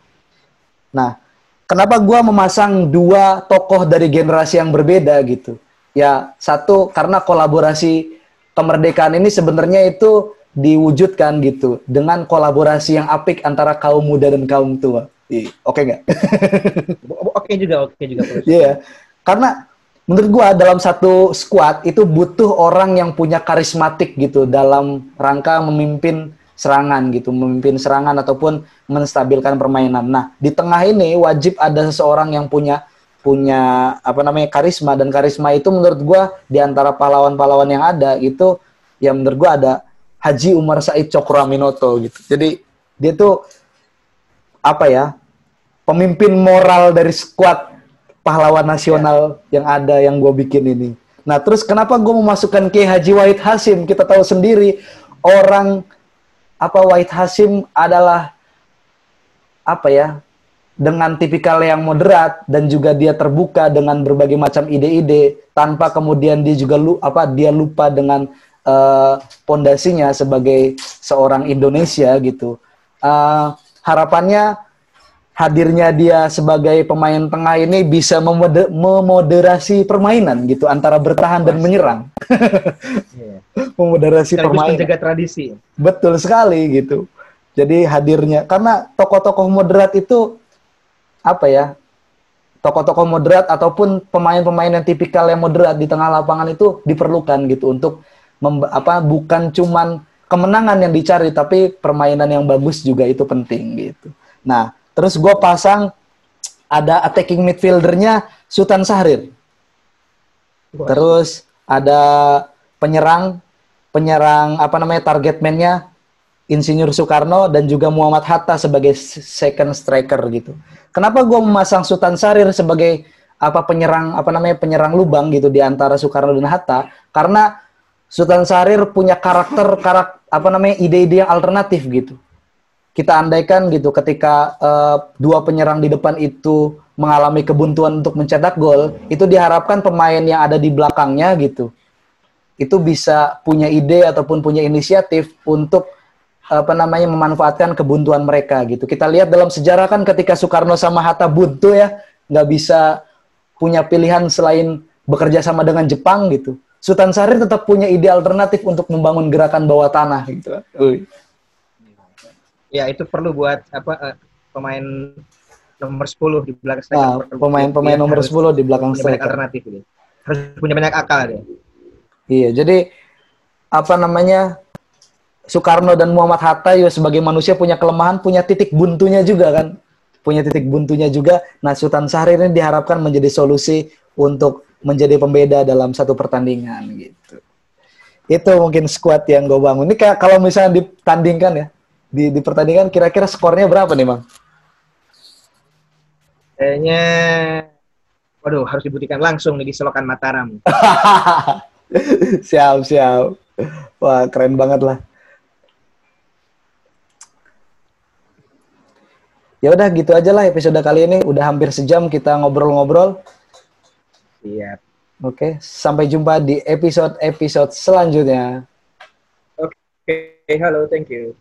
Nah, kenapa gua memasang dua tokoh dari generasi yang berbeda gitu? ya satu karena kolaborasi kemerdekaan ini sebenarnya itu diwujudkan gitu dengan kolaborasi yang apik antara kaum muda dan kaum tua. Oke okay nggak? oke juga, oke juga. Iya, yeah. karena menurut gua dalam satu squad itu butuh orang yang punya karismatik gitu dalam rangka memimpin serangan gitu, memimpin serangan ataupun menstabilkan permainan. Nah, di tengah ini wajib ada seseorang yang punya punya apa namanya karisma dan karisma itu menurut gue di antara pahlawan-pahlawan yang ada itu yang menurut gue ada Haji Umar Said Cokroaminoto gitu. Jadi dia tuh apa ya pemimpin moral dari skuad pahlawan nasional ya. yang ada yang gue bikin ini. Nah terus kenapa gue memasukkan ke Haji Wahid Hasim? Kita tahu sendiri orang apa Wahid Hasim adalah apa ya dengan tipikal yang moderat dan juga dia terbuka dengan berbagai macam ide-ide tanpa kemudian dia juga lu apa dia lupa dengan uh, pondasinya sebagai seorang Indonesia gitu. Uh, harapannya hadirnya dia sebagai pemain tengah ini bisa memode memoderasi permainan gitu antara bertahan dan menyerang. Iya. memoderasi Sekaligus permainan. menjaga tradisi. Betul sekali gitu. Jadi hadirnya karena tokoh-tokoh moderat itu apa ya? Tokoh-tokoh moderat ataupun pemain-pemain yang tipikal yang moderat di tengah lapangan itu diperlukan gitu untuk apa bukan cuman kemenangan yang dicari tapi permainan yang bagus juga itu penting gitu. Nah, terus gue pasang ada attacking midfieldernya Sultan Sahrir. Terus ada penyerang penyerang apa namanya target man-nya Insinyur Soekarno dan juga Muhammad Hatta sebagai second striker gitu. Kenapa gue memasang Sultan Sarir sebagai apa penyerang apa namanya penyerang lubang gitu di antara Soekarno dan Hatta? Karena Sultan Sarir punya karakter karak apa namanya ide-ide yang alternatif gitu. Kita andaikan gitu ketika eh, dua penyerang di depan itu mengalami kebuntuan untuk mencetak gol, itu diharapkan pemain yang ada di belakangnya gitu itu bisa punya ide ataupun punya inisiatif untuk apa namanya memanfaatkan kebuntuan mereka gitu. Kita lihat dalam sejarah kan ketika Soekarno sama Hatta buntu ya, nggak bisa punya pilihan selain bekerja sama dengan Jepang gitu. Sultan Syahrir tetap punya ide alternatif untuk membangun gerakan bawah tanah gitu. Ya itu perlu buat apa eh, pemain nomor 10 di belakang striker. Nah, pemain-pemain nomor harus 10 di belakang striker. alternatif gitu. Harus punya banyak akal dia. Iya, jadi apa namanya Soekarno dan Muhammad Hatta juga sebagai manusia punya kelemahan, punya titik buntunya juga kan, punya titik buntunya juga. Nah, Sultan Syahrir ini diharapkan menjadi solusi untuk menjadi pembeda dalam satu pertandingan gitu. Itu mungkin squad yang gue bangun. Ini kayak kalau misalnya ditandingkan ya, di, di pertandingan kira-kira skornya berapa nih, Bang? Kayaknya waduh harus dibuktikan langsung nih di Selokan Mataram. siap, siap. Wah, keren banget lah. Ya udah gitu aja lah episode kali ini. Udah hampir sejam kita ngobrol-ngobrol. Siap. Oke, sampai jumpa di episode-episode selanjutnya. Oke, halo, thank you.